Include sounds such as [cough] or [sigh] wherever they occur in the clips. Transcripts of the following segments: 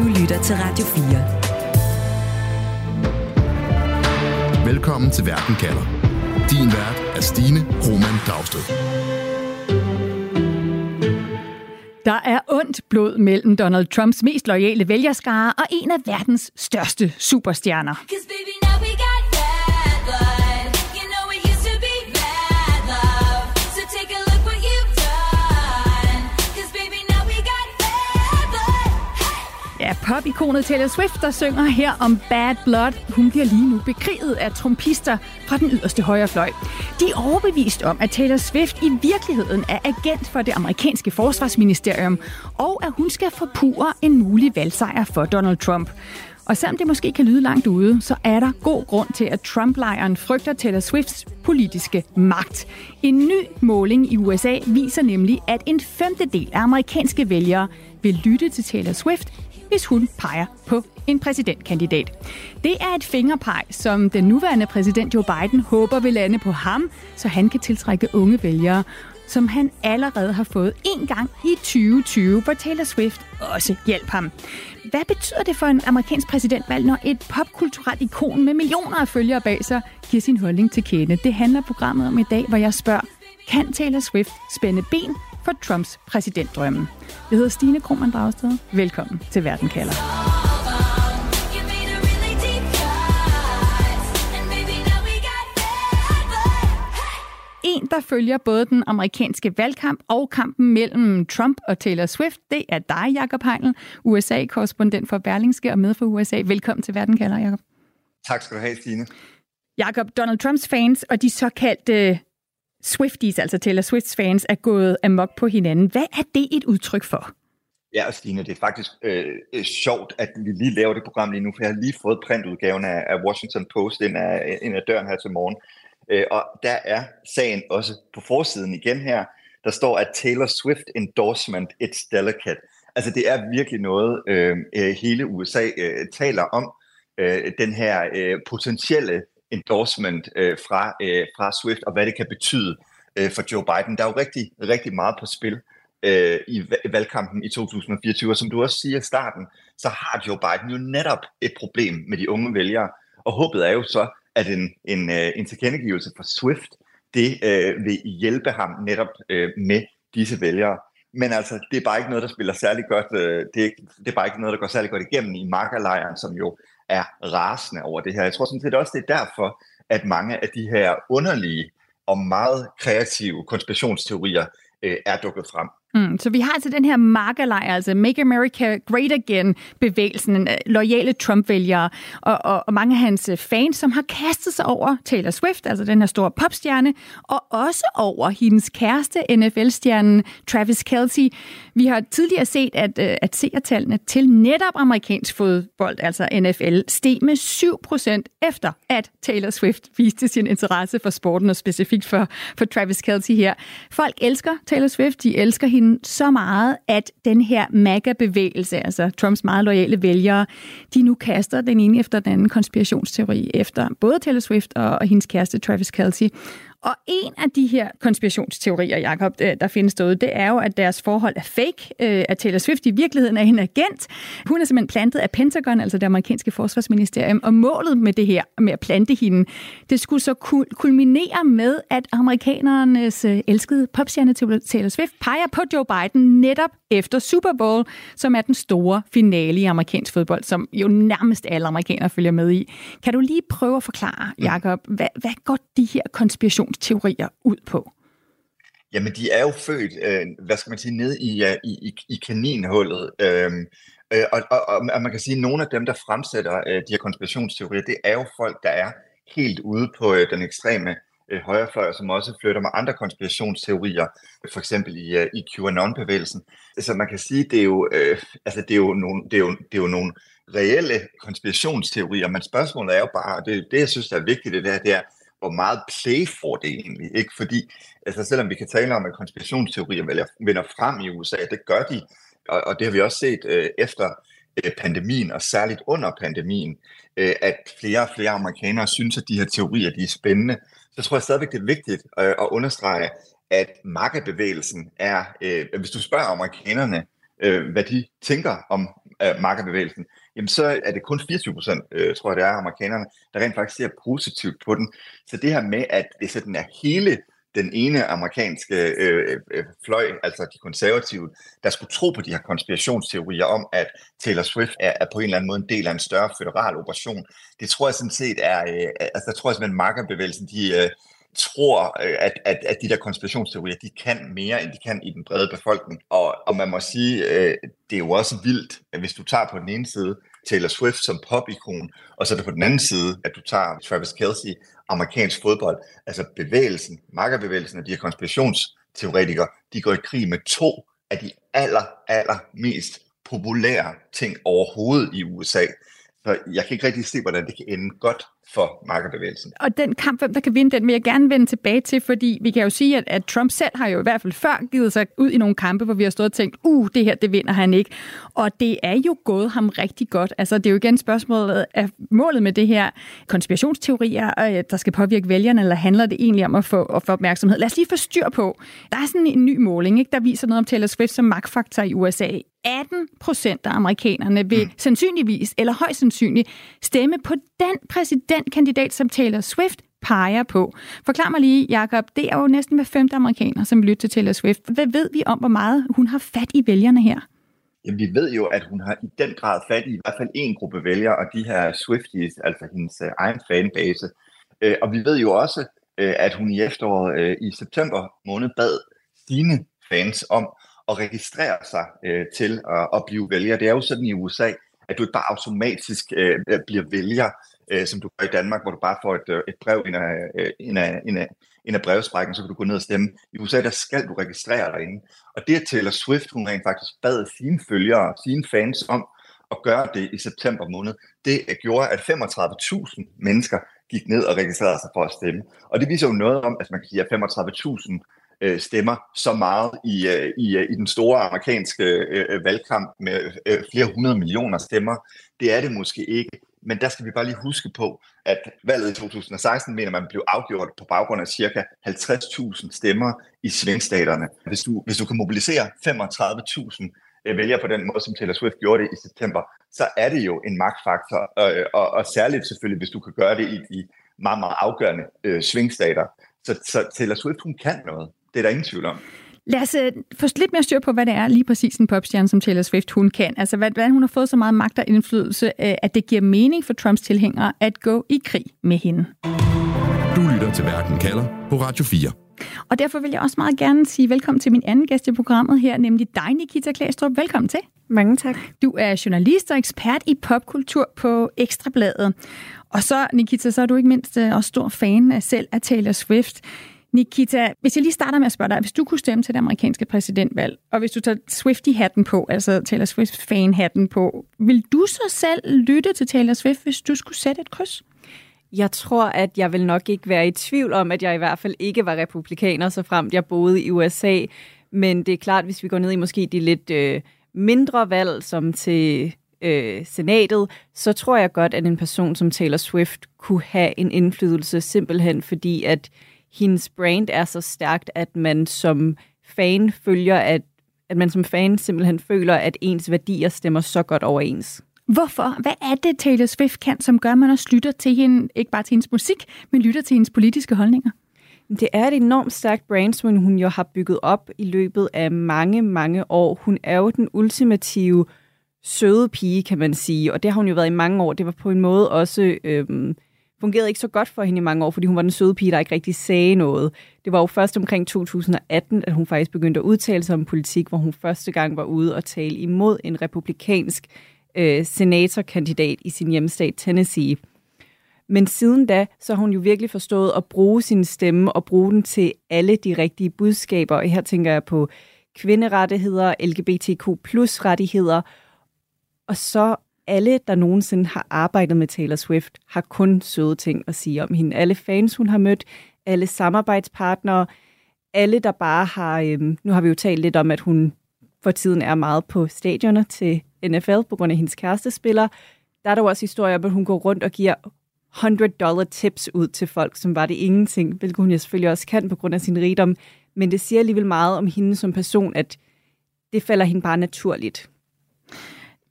Du lytter til Radio 4. Velkommen til Verden kalder. Din vært er Stine Roman Dragsted. Der er ondt blod mellem Donald Trumps mest loyale vælgerskare og en af verdens største superstjerner. Er popikonet Taylor Swift, der synger her om Bad Blood. Hun bliver lige nu bekriget af trompister fra den yderste højrefløj. De er overbevist om, at Taylor Swift i virkeligheden er agent for det amerikanske forsvarsministerium, og at hun skal forpure en mulig valgsejr for Donald Trump. Og selvom det måske kan lyde langt ude, så er der god grund til, at Trump-lejren frygter Taylor Swifts politiske magt. En ny måling i USA viser nemlig, at en femtedel af amerikanske vælgere vil lytte til Taylor Swift hvis hun peger på en præsidentkandidat. Det er et fingerpeg, som den nuværende præsident Joe Biden håber vil lande på ham, så han kan tiltrække unge vælgere, som han allerede har fået en gang i 2020, hvor Taylor Swift også hjælp ham. Hvad betyder det for en amerikansk præsidentvalg, når et popkulturelt ikon med millioner af følgere bag sig giver sin holdning til kende? Det handler programmet om i dag, hvor jeg spørger, kan Taylor Swift spænde ben for Trumps præsidentdrømme. Jeg hedder Stine Krohmann Dragsted. Velkommen til Verden kalder. En, der følger både den amerikanske valgkamp og kampen mellem Trump og Taylor Swift, det er dig, Jakob Heinl, USA-korrespondent for Berlingske og med for USA. Velkommen til Verden kalder, Jakob. Tak skal du have, Stine. Jakob, Donald Trumps fans og de såkaldte Swifties, altså Taylor Swifts fans, er gået amok på hinanden. Hvad er det et udtryk for? Ja, Stine, det er faktisk øh, øh, sjovt, at vi lige laver det program lige nu, for jeg har lige fået printudgaven af, af Washington Post ind af, ind af døren her til morgen. Øh, og der er sagen også på forsiden igen her. Der står, at Taylor Swift endorsement, it's delicate. Altså det er virkelig noget, øh, øh hele USA øh, taler om. Øh, den her øh, potentielle endorsement øh, fra, øh, fra Swift, og hvad det kan betyde øh, for Joe Biden. Der er jo rigtig, rigtig meget på spil øh, i valgkampen i 2024, og som du også siger i starten, så har Joe Biden jo netop et problem med de unge vælgere, og håbet er jo så, at en, en, øh, en tilkendegivelse fra Swift, det øh, vil hjælpe ham netop øh, med disse vælgere. Men altså, det er bare ikke noget, der spiller særlig godt, øh, det, er, det er bare ikke noget, der går særlig godt igennem i markerlejren, som jo er rasende over det her. Jeg tror sådan set også, det er derfor, at mange af de her underlige og meget kreative konspirationsteorier øh, er dukket frem. Mm, så vi har altså den her markerlejr, altså Make America Great Again bevægelsen, øh, lojale Trump-vælgere og, og, og mange af hans øh, fans, som har kastet sig over Taylor Swift, altså den her store popstjerne, og også over hendes kæreste, NFL-stjernen Travis Kelce. Vi har tidligere set, at, øh, at seertallene til netop amerikansk fodbold, altså NFL, steg med 7% efter, at Taylor Swift viste sin interesse for sporten, og specifikt for, for Travis Kelce her. Folk elsker Taylor Swift, de elsker hende hende så meget, at den her MAGA-bevægelse, altså Trumps meget lojale vælgere, de nu kaster den ene efter den anden konspirationsteori efter både Taylor Swift og, hendes kæreste Travis Kelce. Og en af de her konspirationsteorier, Jacob, der findes derude, det er jo, at deres forhold er fake, øh, at Taylor Swift i virkeligheden er en agent. Hun er simpelthen plantet af Pentagon, altså det amerikanske forsvarsministerium, og målet med det her, med at plante hende, det skulle så kulminere med, at amerikanernes øh, elskede popstjerne Taylor Swift peger på Joe Biden netop efter Super Bowl, som er den store finale i amerikansk fodbold, som jo nærmest alle amerikanere følger med i. Kan du lige prøve at forklare, mm. Jacob, hvad, hvad går de her konspirationsteorier ud på? Jamen, de er jo født, øh, hvad skal man sige, ned i, i, i, i kaninhullet. Øhm, øh, og, og, og man kan sige, at nogle af dem, der fremsætter øh, de her konspirationsteorier, det er jo folk, der er helt ude på øh, den ekstreme øh, højrefløj, som også flytter med andre konspirationsteorier, for eksempel i, øh, i QAnon-bevægelsen. Så man kan sige, det er jo, øh, altså det er jo nogle, det er jo, det er jo nogle reelle konspirationsteorier, men spørgsmålet er jo bare, det, det jeg synes der er vigtigt, det, der, det er, hvor meget play får det egentlig? Ikke? Fordi, altså selvom vi kan tale om, at konspirationsteorier vender frem i USA, det gør de, og, og det har vi også set øh, efter øh, pandemien, og særligt under pandemien, øh, at flere og flere amerikanere synes, at de her teorier de er spændende så tror jeg stadigvæk, det er vigtigt at, at understrege, at markedbevægelsen er, øh, hvis du spørger amerikanerne, øh, hvad de tænker om øh, markedbevægelsen, jamen så er det kun 24 procent, øh, tror jeg det er, amerikanerne, der rent faktisk ser positivt på den. Så det her med, at det sådan er hele den ene amerikanske øh, øh, fløj, altså de konservative, der skulle tro på de her konspirationsteorier om, at Taylor Swift er, er på en eller anden måde en del af en større federal operation. Det tror jeg sådan set er, øh, altså der tror jeg simpelthen, markerbevægelsen, de øh, tror, øh, at, at, at de der konspirationsteorier, de kan mere, end de kan i den brede befolkning. Og, og man må sige, øh, det er jo også vildt, hvis du tager på den ene side Taylor Swift som popikon, og så er det på den anden side, at du tager Travis Kelsey, amerikansk fodbold, altså bevægelsen, makkerbevægelsen af de her konspirationsteoretikere, de går i krig med to af de aller, aller mest populære ting overhovedet i USA. Så jeg kan ikke rigtig se, hvordan det kan ende godt for markerbevægelsen. Og den kamp, hvem der kan vinde den, vil jeg gerne vende tilbage til, fordi vi kan jo sige, at, at Trump selv har jo i hvert fald før givet sig ud i nogle kampe, hvor vi har stået og tænkt, uh, det her, det vinder han ikke. Og det er jo gået ham rigtig godt. Altså, det er jo igen spørgsmålet af målet med det her konspirationsteorier, øh, der skal påvirke vælgerne, eller handler det egentlig om at få, at få opmærksomhed? Lad os lige få styr på. Der er sådan en ny måling, ikke, der viser noget om Taylor Swift som magtfaktor i USA. 18 procent af amerikanerne vil mm. sandsynligvis, eller højst sandsynligt, stemme på den præsidentkandidat, som Taylor Swift peger på. Forklar mig lige, Jacob, det er jo næsten hver femte amerikaner, som lytter til Taylor Swift. Hvad ved vi om, hvor meget hun har fat i vælgerne her? Jamen, vi ved jo, at hun har i den grad fat i i hvert fald en gruppe vælgere, og de her Swifties, altså hendes uh, egen fanbase. Uh, og vi ved jo også, uh, at hun i efteråret uh, i september måned bad sine fans om at registrere sig uh, til at, at blive vælger. Det er jo sådan i USA, at du ikke bare automatisk uh, bliver vælger, øh, som du gør i Danmark, hvor du bare får et, øh, et brev ind af, øh, ind, af, ind, af, ind af brevsprækken, så kan du gå ned og stemme. I USA, der skal du registrere dig inde. Og det, at Taylor Swift, hun rent faktisk bad sine følgere, sine fans om at gøre det i september måned, det gjorde, at 35.000 mennesker gik ned og registrerede sig for at stemme. Og det viser jo noget om, at man kan sige, at 35.000 øh, stemmer så meget i, øh, i, øh, i den store amerikanske øh, øh valgkamp med flere hundrede millioner stemmer. Det er det måske ikke. Men der skal vi bare lige huske på, at valget i 2016 mener man blev afgjort på baggrund af cirka 50.000 stemmer i svingstaterne. Hvis du, hvis du kan mobilisere 35.000 øh, vælgere på den måde, som Taylor Swift gjorde det i september, så er det jo en magtfaktor, og, og, og særligt selvfølgelig, hvis du kan gøre det i de meget, meget afgørende øh, svingstater. Så, så Taylor Swift, hun kan noget. Det er der ingen tvivl om. Lad os uh, få lidt mere styr på, hvad det er lige præcis en popstjerne som Taylor Swift, hun kan. Altså, hvordan hun har fået så meget magt og indflydelse, uh, at det giver mening for Trumps tilhængere at gå i krig med hende. Du lytter til Verden kalder på Radio 4. Og derfor vil jeg også meget gerne sige velkommen til min anden gæst i programmet her, nemlig dig, Nikita Klæstrup. Velkommen til. Mange tak. Du er journalist og ekspert i popkultur på Ekstrabladet. Og så, Nikita, så er du ikke mindst også stor fan af selv af Taylor Swift. Nikita, hvis jeg lige starter med at spørge dig, hvis du kunne stemme til det amerikanske præsidentvalg, og hvis du tager Swifty-hatten på, altså Taylor Swift-fan-hatten på, vil du så selv lytte til Taylor Swift, hvis du skulle sætte et kryds? Jeg tror, at jeg vil nok ikke være i tvivl om, at jeg i hvert fald ikke var republikaner, så fremt jeg boede i USA. Men det er klart, hvis vi går ned i måske de lidt øh, mindre valg, som til øh, senatet, så tror jeg godt, at en person som Taylor Swift kunne have en indflydelse, simpelthen fordi, at hendes brand er så stærkt, at man som fan følger, at, at man som fan simpelthen føler, at ens værdier stemmer så godt overens. Hvorfor? Hvad er det, Taylor Swift kan, som gør, at man også lytter til hende, ikke bare til hendes musik, men lytter til hendes politiske holdninger? Det er et enormt stærkt brand, som hun jo har bygget op i løbet af mange, mange år. Hun er jo den ultimative søde pige, kan man sige, og det har hun jo været i mange år. Det var på en måde også øhm, fungerede ikke så godt for hende i mange år, fordi hun var den søde pige, der ikke rigtig sagde noget. Det var jo først omkring 2018, at hun faktisk begyndte at udtale sig om politik, hvor hun første gang var ude og tale imod en republikansk øh, senatorkandidat i sin hjemstat Tennessee. Men siden da, så har hun jo virkelig forstået at bruge sin stemme og bruge den til alle de rigtige budskaber. Og her tænker jeg på kvinderettigheder, LGBTQ plus rettigheder. Og så alle, der nogensinde har arbejdet med Taylor Swift, har kun søde ting at sige om hende. Alle fans, hun har mødt, alle samarbejdspartnere, alle, der bare har... Øhm, nu har vi jo talt lidt om, at hun for tiden er meget på stadioner til NFL på grund af hendes kærestespiller. Der er der også historier om, at hun går rundt og giver 100 dollar tips ud til folk, som var det ingenting, hvilket hun jo selvfølgelig også kan på grund af sin rigdom. Men det siger alligevel meget om hende som person, at det falder hende bare naturligt.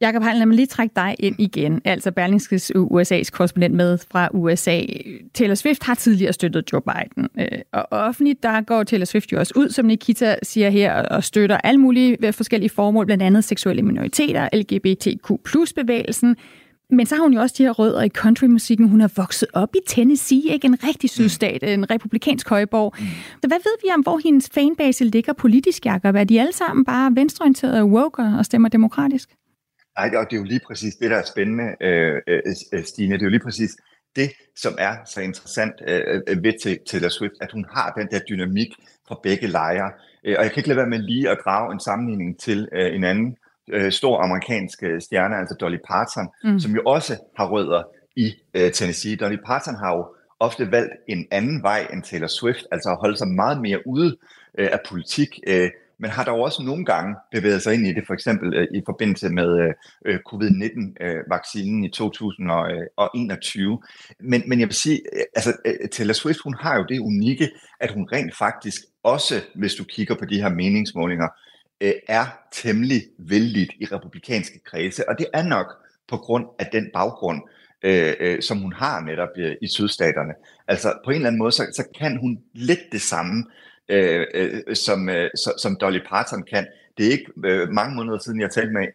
Jakob Heil, lad mig lige trække dig ind igen. Altså Berlingskes USA's korrespondent med fra USA. Taylor Swift har tidligere støttet Joe Biden. Øh, og offentligt, der går Taylor Swift jo også ud, som Nikita siger her, og støtter alle mulige øh, forskellige formål, blandt andet seksuelle minoriteter, LGBTQ+-bevægelsen. Men så har hun jo også de her rødder i countrymusikken. Hun har vokset op i Tennessee, ikke en rigtig sydstat, en republikansk højborg. Så hvad ved vi om, hvor hendes fanbase ligger politisk, Jacob? Er de alle sammen bare venstreorienterede woke og stemmer demokratisk? Nej, og det er jo lige præcis det, der er spændende, øh, øh, Stine. Det er jo lige præcis det, som er så interessant øh, øh ved Taylor Swift, at hun har den der dynamik fra begge lejre. Øh, og jeg kan ikke lade være med lige at drage en sammenligning til øh, en anden øh, stor amerikansk stjerne, altså Dolly Parton, mm. som jo også har rødder i øh, Tennessee. Dolly Parton har jo ofte valgt en anden vej end Taylor Swift, altså at holde sig meget mere ude øh, af politik. Øh, men har dog også nogle gange bevæget sig ind i det, for eksempel øh, i forbindelse med øh, øh covid-19-vaccinen øh, i 2021. Øh, men, men jeg vil sige, øh, altså Taylor Swift, hun har jo det unikke, at hun rent faktisk også, hvis du kigger på de her meningsmålinger, øh, er temmelig vældigt i republikanske kredse, og det er nok på grund af den baggrund, øh, øh, som hun har netop øh, i sydstaterne. Altså på en eller anden måde, så, så kan hun lidt det samme, øh, øh, som, øh, som Dolly Parton kan. Det er ikke øh, mange måneder siden, jeg talte med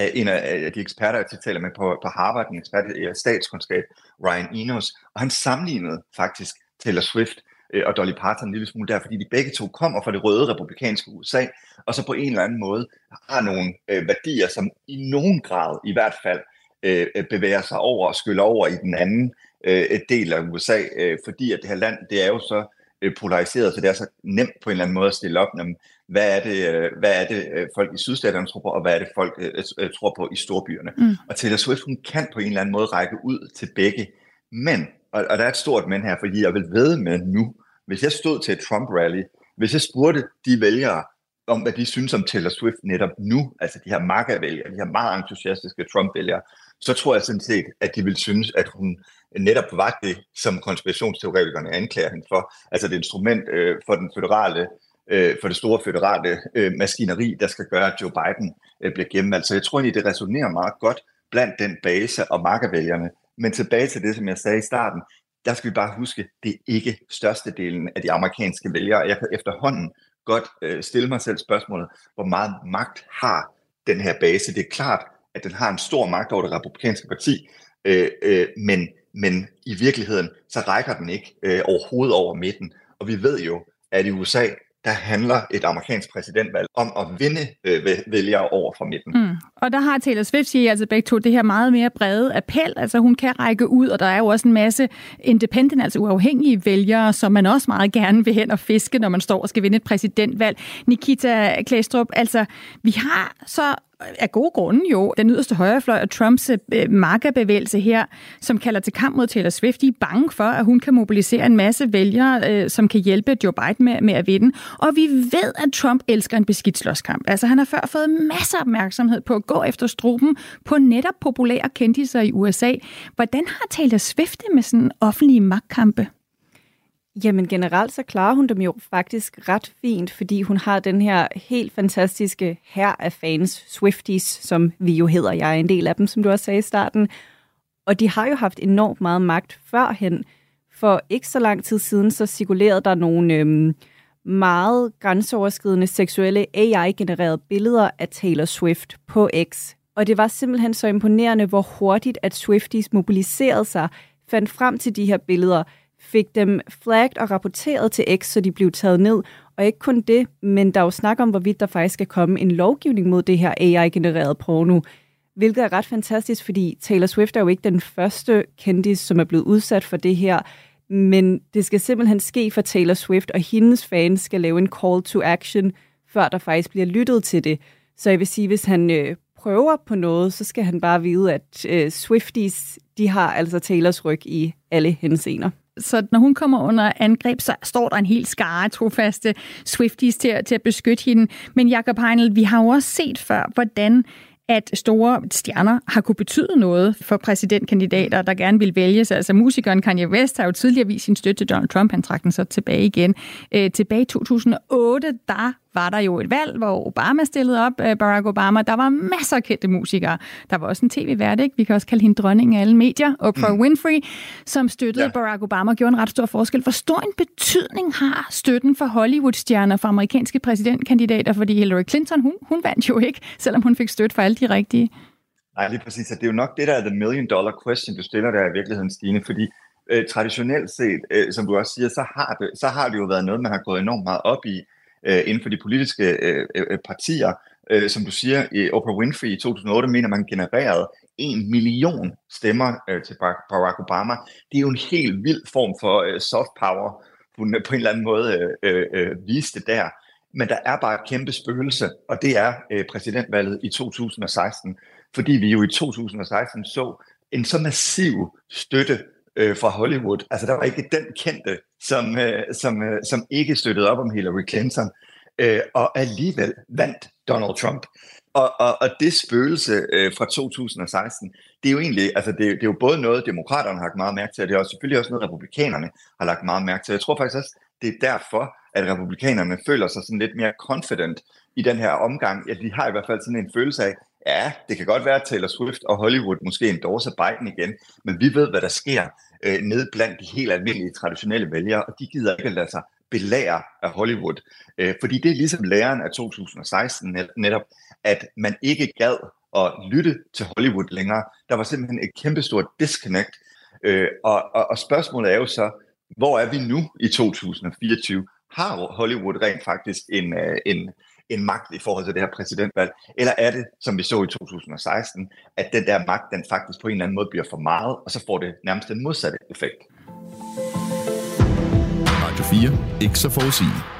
øh, en af øh, de eksperter, jeg taler med på, på Harvard, en ekspert i statskundskab, Ryan Enos, og han sammenlignede faktisk Taylor Swift og Dolly Parton en lille smule der, fordi de begge to kommer fra det røde republikanske USA, og så på en eller anden måde har nogle øh, værdier, som i nogen grad i hvert fald øh, bevæger sig over og skyller over i den anden øh, del af USA, øh, fordi at det her land, det er jo så Øh, polariseret, så det er så nemt på en eller anden måde at stille op, jamen, hvad er det, øh, hvad er det øh, folk i sydstaterne tror på, og hvad er det folk tror på i storbyerne. Mm. Og Taylor Swift, hun kan på en eller anden måde række ud til begge. Men, og, og der er et stort men her, fordi jeg vil ved med nu, hvis jeg stod til et Trump-rally, hvis jeg spurgte de vælgere, om hvad de synes om Taylor Swift netop nu, altså de her MAGA-vælgere, de her meget entusiastiske Trump-vælgere, så tror jeg sådan set, at de vil synes, at hun netop var det, som konspirationsteoretikerne anklager hende for. Altså det instrument øh, for den føderale øh, for det store føderale øh, maskineri, der skal gøre, at Joe Biden øh, bliver gennemvalgt. Så jeg tror egentlig, det resonerer meget godt blandt den base og markervælgerne. Men tilbage til det, som jeg sagde i starten, der skal vi bare huske, det er ikke størstedelen af de amerikanske vælgere. Jeg kan efterhånden godt øh, stille mig selv spørgsmålet, hvor meget magt har den her base? Det er klart, at den har en stor magt over det republikanske parti, øh, øh, men men i virkeligheden, så rækker den ikke øh, overhovedet over midten. Og vi ved jo, at i USA, der handler et amerikansk præsidentvalg om at vinde øh, vælgere over fra midten. Mm. Og der har Taylor Swift, siger altså begge to, det her meget mere brede appel. Altså hun kan række ud, og der er jo også en masse independent, altså uafhængige vælgere, som man også meget gerne vil hen og fiske, når man står og skal vinde et præsidentvalg. Nikita Klæstrup, altså vi har så af gode grunde jo den yderste højrefløj og Trumps øh, markerbevægelse her, som kalder til kamp mod Taylor Swift. De er bange for, at hun kan mobilisere en masse vælgere, øh, som kan hjælpe Joe Biden med, med at vinde. Og vi ved, at Trump elsker en beskidt slåskamp. Altså han har før fået masser af opmærksomhed på at gå efter struben på netop populære kendiser i USA. Hvordan har Taylor Swift det med sådan offentlige magtkampe? Jamen generelt så klarer hun dem jo faktisk ret fint, fordi hun har den her helt fantastiske her af fans, Swifties, som vi jo hedder. Jeg er en del af dem, som du også sagde i starten. Og de har jo haft enormt meget magt førhen. For ikke så lang tid siden, så cirkulerede der nogle øhm, meget grænseoverskridende seksuelle AI-genererede billeder af Taylor Swift på X. Og det var simpelthen så imponerende, hvor hurtigt at Swifties mobiliserede sig, fandt frem til de her billeder, fik dem flagged og rapporteret til X, så de blev taget ned. Og ikke kun det, men der er jo snak om, hvorvidt der faktisk skal komme en lovgivning mod det her AI-genereret porno, hvilket er ret fantastisk, fordi Taylor Swift er jo ikke den første kendis, som er blevet udsat for det her, men det skal simpelthen ske for Taylor Swift, og hendes fans skal lave en call to action, før der faktisk bliver lyttet til det. Så jeg vil sige, hvis han øh, prøver på noget, så skal han bare vide, at øh, Swifties, de har altså Taylors ryg i alle henseender så når hun kommer under angreb, så står der en helt skare trofaste Swifties til, til at beskytte hende. Men Jacob Heinel, vi har jo også set før, hvordan at store stjerner har kunne betyde noget for præsidentkandidater, der gerne vil vælges. Altså musikeren Kanye West har jo tidligere vist sin støtte til Donald Trump. Han trak den så tilbage igen. Øh, tilbage i 2008, der var der jo et valg, hvor Obama stillede op, øh, Barack Obama. Der var masser af kendte musikere. Der var også en tv-vært, ikke? vi kan også kalde hende dronning af alle medier, Oprah mm. Winfrey, som støttede ja. Barack Obama og gjorde en ret stor forskel. Hvor stor en betydning har støtten for Hollywood-stjerner for amerikanske præsidentkandidater? Fordi Hillary Clinton, hun, hun vandt jo ikke, selvom hun fik støtte for alle de rigtige. Nej, lige præcis. Det er jo nok det, der er the million dollar question, du stiller der i virkeligheden, Stine, fordi øh, traditionelt set, øh, som du også siger, så har, det, så har det jo været noget, man har gået enormt meget op i øh, inden for de politiske øh, øh, øh, partier. Øh, som du siger, i Oprah Winfrey i 2008 mener man genererede en million stemmer øh, til Barack Obama. Det er jo en helt vild form for øh, soft power, hun på en eller anden måde øh, øh, øh viste der. Men der er bare et kæmpe spøgelse, og det er øh, præsidentvalget i 2016, fordi vi jo i 2016 så en så massiv støtte øh, fra Hollywood. Altså der var ikke den kendte, som, øh, som, øh, som ikke støttede op om Hillary Clinton, øh, og alligevel vandt Donald Trump. Og, og, og det spøgelse øh, fra 2016, det er jo egentlig, altså det, det er jo både noget, demokraterne har lagt meget mærke til, og det er også, selvfølgelig også noget, republikanerne har lagt meget mærke til. Jeg tror faktisk også, det er derfor, at republikanerne føler sig sådan lidt mere confident i den her omgang. Ja, de har i hvert fald sådan en følelse af, ja, det kan godt være, at Taylor Swift og Hollywood måske endorser Biden igen, men vi ved, hvad der sker øh, ned blandt de helt almindelige traditionelle vælgere, og de gider ikke lade sig belære af Hollywood. Øh, fordi det er ligesom læren af 2016 netop, at man ikke gad at lytte til Hollywood længere. Der var simpelthen et kæmpestort disconnect. Øh, og, og, og spørgsmålet er jo så, hvor er vi nu i 2024? Har Hollywood rent faktisk en, øh, en, en magt i forhold til det her præsidentvalg? Eller er det, som vi så i 2016, at den der magt, den faktisk på en eller anden måde bliver for meget, og så får det nærmest den modsatte effekt? Radio 4. Ikke så forudsigeligt.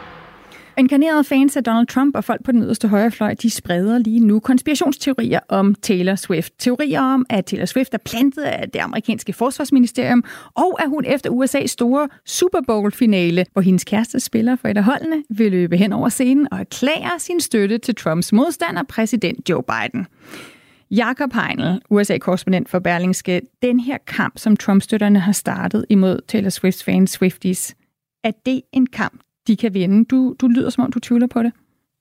Inkarnerede fans af Donald Trump og folk på den yderste højrefløj, de spreder lige nu konspirationsteorier om Taylor Swift. Teorier om, at Taylor Swift er plantet af det amerikanske forsvarsministerium, og at hun efter USA's store Super Bowl-finale, hvor hendes kæreste spiller for et af holdene, vil løbe hen over scenen og erklære sin støtte til Trumps modstander, præsident Joe Biden. Jakob Heinl, USA-korrespondent for Berlingske, den her kamp, som Trump-støtterne har startet imod Taylor Swift fans Swifties, er det en kamp, de kan vinde. Du, du lyder som om, du tvivler på det.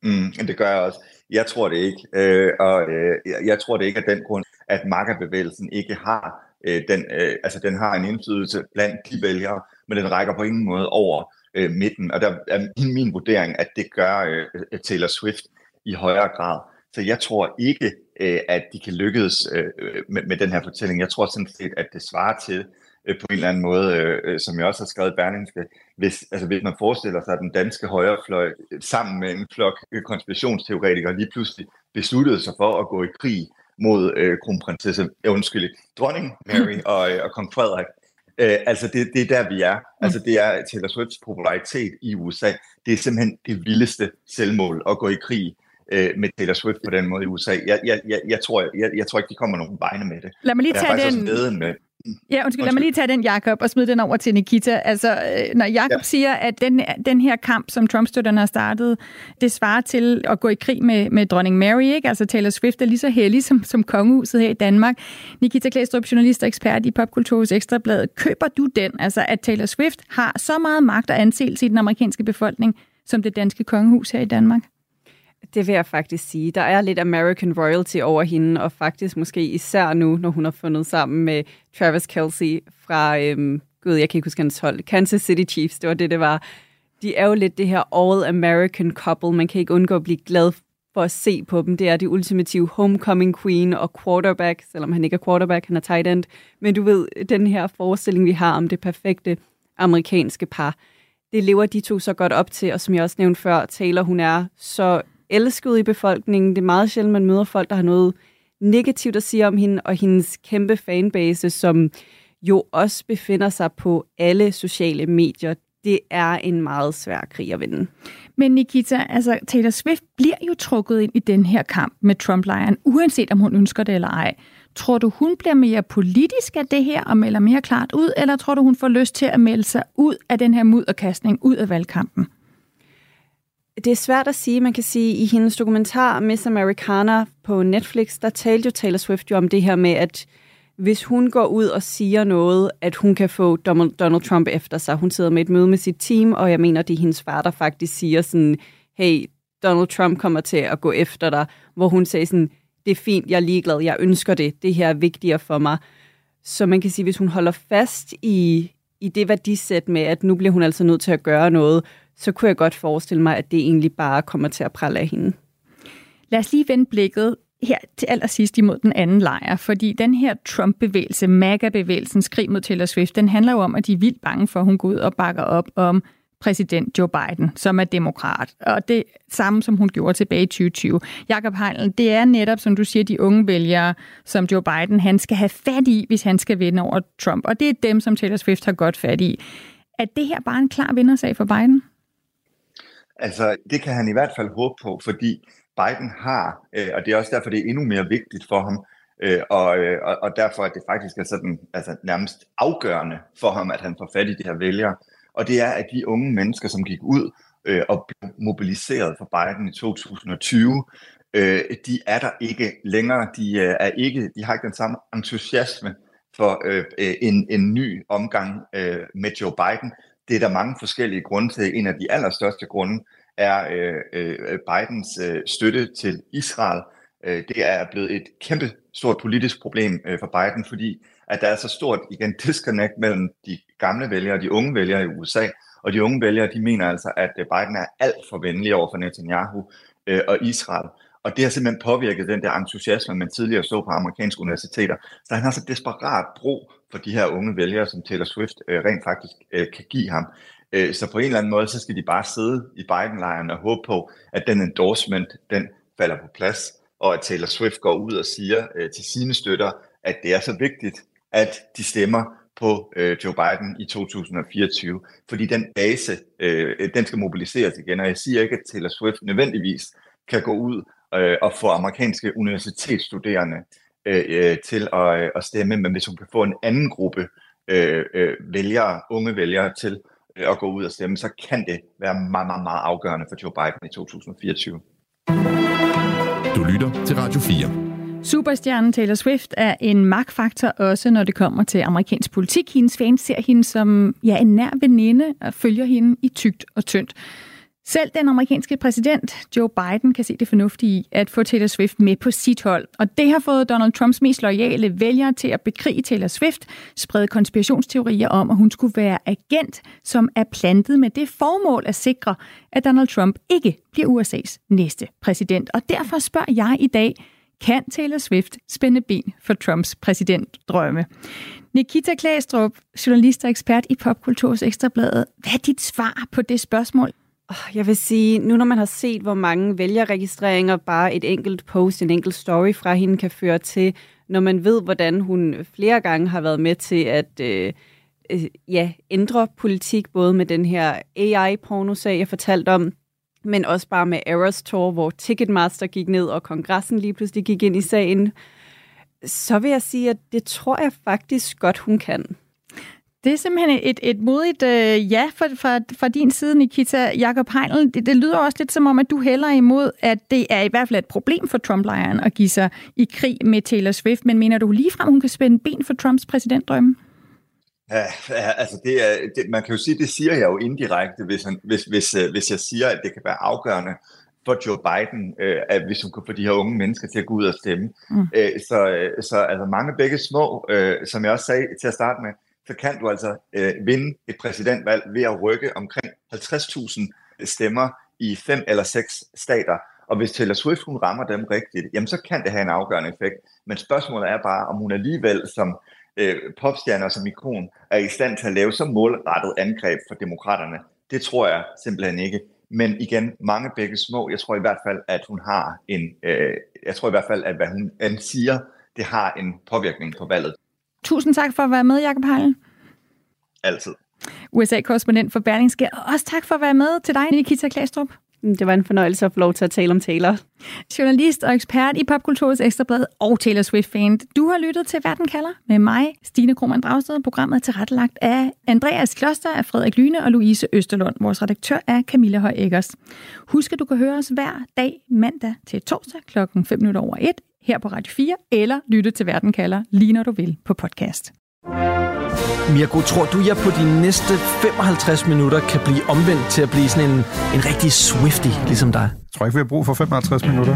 Mm, det gør jeg også. Jeg tror det ikke. Øh, og øh, jeg tror det ikke af den grund, at makkerbevægelsen ikke har øh, den, øh, altså den har en indflydelse blandt de vælgere, men den rækker på ingen måde over øh, midten. Og der er min, min vurdering, at det gør øh, Taylor Swift i højere grad. Så jeg tror ikke, øh, at de kan lykkes øh, med, med den her fortælling. Jeg tror sådan set, at det svarer til, øh, på en eller anden måde, øh, øh, som jeg også har skrevet i Berlingske, hvis, altså, hvis man forestiller sig, at den danske højrefløj øh, sammen med en flok øh, konspirationsteoretikere lige pludselig besluttede sig for at gå i krig mod øh, kronprinsesse, øh, undskyld, dronning Mary [laughs] og, og kong Frederik. Øh, altså det, det er der, vi er. Altså det er Taylor Swifts popularitet i USA. Det er simpelthen det vildeste selvmål at gå i krig øh, med Taylor Swift på den måde i USA. Jeg, jeg, jeg, jeg, tror, jeg, jeg tror ikke, de kommer nogen vegne med det. Lad mig lige tage den. Med, Ja, undskyld, lad mig lige tage den, Jakob, og smide den over til Nikita. Altså, øh, når Jakob ja. siger, at den, den her kamp, som Trump-støtterne har startet, det svarer til at gå i krig med, med dronning Mary, ikke? Altså, Taylor Swift er lige så heldig som, som kongehuset her i Danmark. Nikita Klæstrup, journalist og ekspert i Popkulturens Ekstrablad. Køber du den, altså, at Taylor Swift har så meget magt og anseelse i den amerikanske befolkning, som det danske kongehus her i Danmark? Det vil jeg faktisk sige. Der er lidt American royalty over hende, og faktisk måske især nu, når hun har fundet sammen med Travis Kelsey fra, øhm, gud, jeg kan ikke huske hans hold, Kansas City Chiefs, det var det, det var. De er jo lidt det her all-American couple. Man kan ikke undgå at blive glad for at se på dem. Det er de ultimative homecoming queen og quarterback, selvom han ikke er quarterback, han er tight end. Men du ved, den her forestilling, vi har om det perfekte amerikanske par, det lever de to så godt op til, og som jeg også nævnte før, Taylor, hun er så elsket i befolkningen. Det er meget sjældent, man møder folk, der har noget negativt at sige om hende, og hendes kæmpe fanbase, som jo også befinder sig på alle sociale medier. Det er en meget svær krig at vinde. Men Nikita, altså Taylor Swift bliver jo trukket ind i den her kamp med Trump-lejren, uanset om hun ønsker det eller ej. Tror du, hun bliver mere politisk af det her og melder mere klart ud, eller tror du, hun får lyst til at melde sig ud af den her mudderkastning, ud af valgkampen? Det er svært at sige. Man kan sige, i hendes dokumentar Miss Americana på Netflix, der talte jo Taylor Swift jo om det her med, at hvis hun går ud og siger noget, at hun kan få Donald Trump efter sig. Hun sidder med et møde med sit team, og jeg mener, det er hendes far, der faktisk siger sådan, hey, Donald Trump kommer til at gå efter dig, hvor hun sagde sådan, det er fint, jeg er ligeglad, jeg ønsker det, det her er vigtigere for mig. Så man kan sige, hvis hun holder fast i, i det værdisæt med, at nu bliver hun altså nødt til at gøre noget, så kunne jeg godt forestille mig, at det egentlig bare kommer til at prale af hende. Lad os lige vende blikket her til allersidst imod den anden lejr, fordi den her Trump-bevægelse, MAGA-bevægelsen, skrig mod Taylor Swift, den handler jo om, at de er vildt bange for, at hun går ud og bakker op om præsident Joe Biden, som er demokrat. Og det samme, som hun gjorde tilbage i 2020. Jakob Heinlein, det er netop, som du siger, de unge vælgere, som Joe Biden, han skal have fat i, hvis han skal vinde over Trump. Og det er dem, som Taylor Swift har godt fat i. Er det her bare en klar vindersag for Biden? Altså, det kan han i hvert fald håbe på, fordi Biden har, øh, og det er også derfor, det er endnu mere vigtigt for ham, øh, og, øh, og, og derfor at det faktisk er sådan, altså nærmest afgørende for ham, at han får fat i de her vælgere. Og det er, at de unge mennesker, som gik ud øh, og blev mobiliseret for Biden i 2020, øh, de er der ikke længere. De, øh, er ikke, de har ikke den samme entusiasme for øh, øh en, en ny omgang øh, med Joe Biden. Det er der mange forskellige grunde til. En af de allerstørste grunde er øh, øh, Bidens øh, støtte til Israel. Øh, det er blevet et kæmpe stort politisk problem øh, for Biden, fordi at der er så stort igen disconnect mellem de gamle vælgere og de unge vælgere i USA, og de unge vælgere, de mener altså, at øh, Biden er alt for venlig over for Netanyahu øh, og Israel. Og det har simpelthen påvirket den der entusiasme, man tidligere så på amerikanske universiteter. Så han har så desperat brug for de her unge vælgere, som Taylor Swift øh, rent faktisk øh, kan give ham. Øh, så på en eller anden måde, så skal de bare sidde i Biden-lejren og håbe på, at den endorsement, den falder på plads, og at Taylor Swift går ud og siger øh, til sine støtter, at det er så vigtigt, at de stemmer på øh, Joe Biden i 2024, fordi den base, øh, den skal mobiliseres igen, og jeg siger ikke, at Taylor Swift nødvendigvis kan gå ud øh, og få amerikanske universitetsstuderende øh, øh, til at, øh, at stemme, men hvis hun kan få en anden gruppe øh, øh, vælgere, unge vælgere til øh, at gå ud og stemme, så kan det være meget, meget, meget afgørende for Joe Biden i 2024. Du lytter til Radio 4. Superstjernen Taylor Swift er en magtfaktor også, når det kommer til amerikansk politik. Hendes fans ser hende som ja, en nær veninde og følger hende i tygt og tyndt. Selv den amerikanske præsident Joe Biden kan se det fornuftige i at få Taylor Swift med på sit hold. Og det har fået Donald Trumps mest loyale vælgere til at bekrige Taylor Swift, sprede konspirationsteorier om, at hun skulle være agent, som er plantet med det formål at sikre, at Donald Trump ikke bliver USA's næste præsident. Og derfor spørger jeg i dag, kan Taylor Swift spænde ben for Trumps præsidentdrømme? Nikita Klæstrup, journalist og ekspert i Popkulturs Ekstrabladet. Hvad er dit svar på det spørgsmål? Jeg vil sige, nu når man har set, hvor mange vælgerregistreringer bare et enkelt post, en enkelt story fra hende kan føre til, når man ved, hvordan hun flere gange har været med til at øh, øh, ja, ændre politik, både med den her AI-pornosag, jeg fortalte om, men også bare med Eras Tour, hvor Ticketmaster gik ned, og kongressen lige pludselig gik ind i sagen, så vil jeg sige, at det tror jeg faktisk godt, hun kan. Det er simpelthen et, et modigt øh, ja fra, fra, fra din side, Nikita Jakob Heinl. Det, det lyder også lidt som om, at du hælder imod, at det er i hvert fald et problem for Trump-lejren at give sig i krig med Taylor Swift. Men mener du ligefrem, hun kan spænde ben for Trumps præsidentdrømme? Ja, altså det er, det, man kan jo sige, det siger jeg jo indirekte, hvis, han, hvis, hvis, øh, hvis jeg siger, at det kan være afgørende for Joe Biden, øh, at hvis hun kan få de her unge mennesker til at gå ud og stemme. Mm. Øh, så, øh, så altså mange begge små, øh, som jeg også sagde til at starte med, så kan du altså øh, vinde et præsidentvalg ved at rykke omkring 50.000 stemmer i fem eller seks stater. Og hvis Taylor Swift hun rammer dem rigtigt, jamen så kan det have en afgørende effekt. Men spørgsmålet er bare, om hun alligevel som øh, popstjerner som ikon er i stand til at lave så målrettet angreb for demokraterne. Det tror jeg simpelthen ikke. Men igen, mange begge små. Jeg tror i hvert fald, at hun har en, øh, jeg tror i hvert fald, at hvad hun siger, det har en påvirkning på valget. Tusind tak for at være med, Jacob Heil. Altid. USA-korrespondent for Berlingske. Og også tak for at være med til dig, Nikita Klastrup. Det var en fornøjelse at få lov til at tale om Taylor. Journalist og ekspert i Popkulturets Ekstrablad og Taylor Swift-fan. Du har lyttet til Verden kalder med mig, Stine Krohmann Dragsted. Programmet er tilrettelagt af Andreas Kloster, af Frederik Lyne og Louise Østerlund. Vores redaktør er Camilla Høj Eggers. Husk, at du kan høre os hver dag mandag til torsdag klokken 5 minutter over 1 her på Radio 4, eller lytte til Verden kalder lige når du vil på podcast. Mirko, tror du, jeg på de næste 55 minutter kan blive omvendt til at blive sådan en, en rigtig Swifty, ligesom dig? Jeg tror ikke, vi har brug for 55 minutter.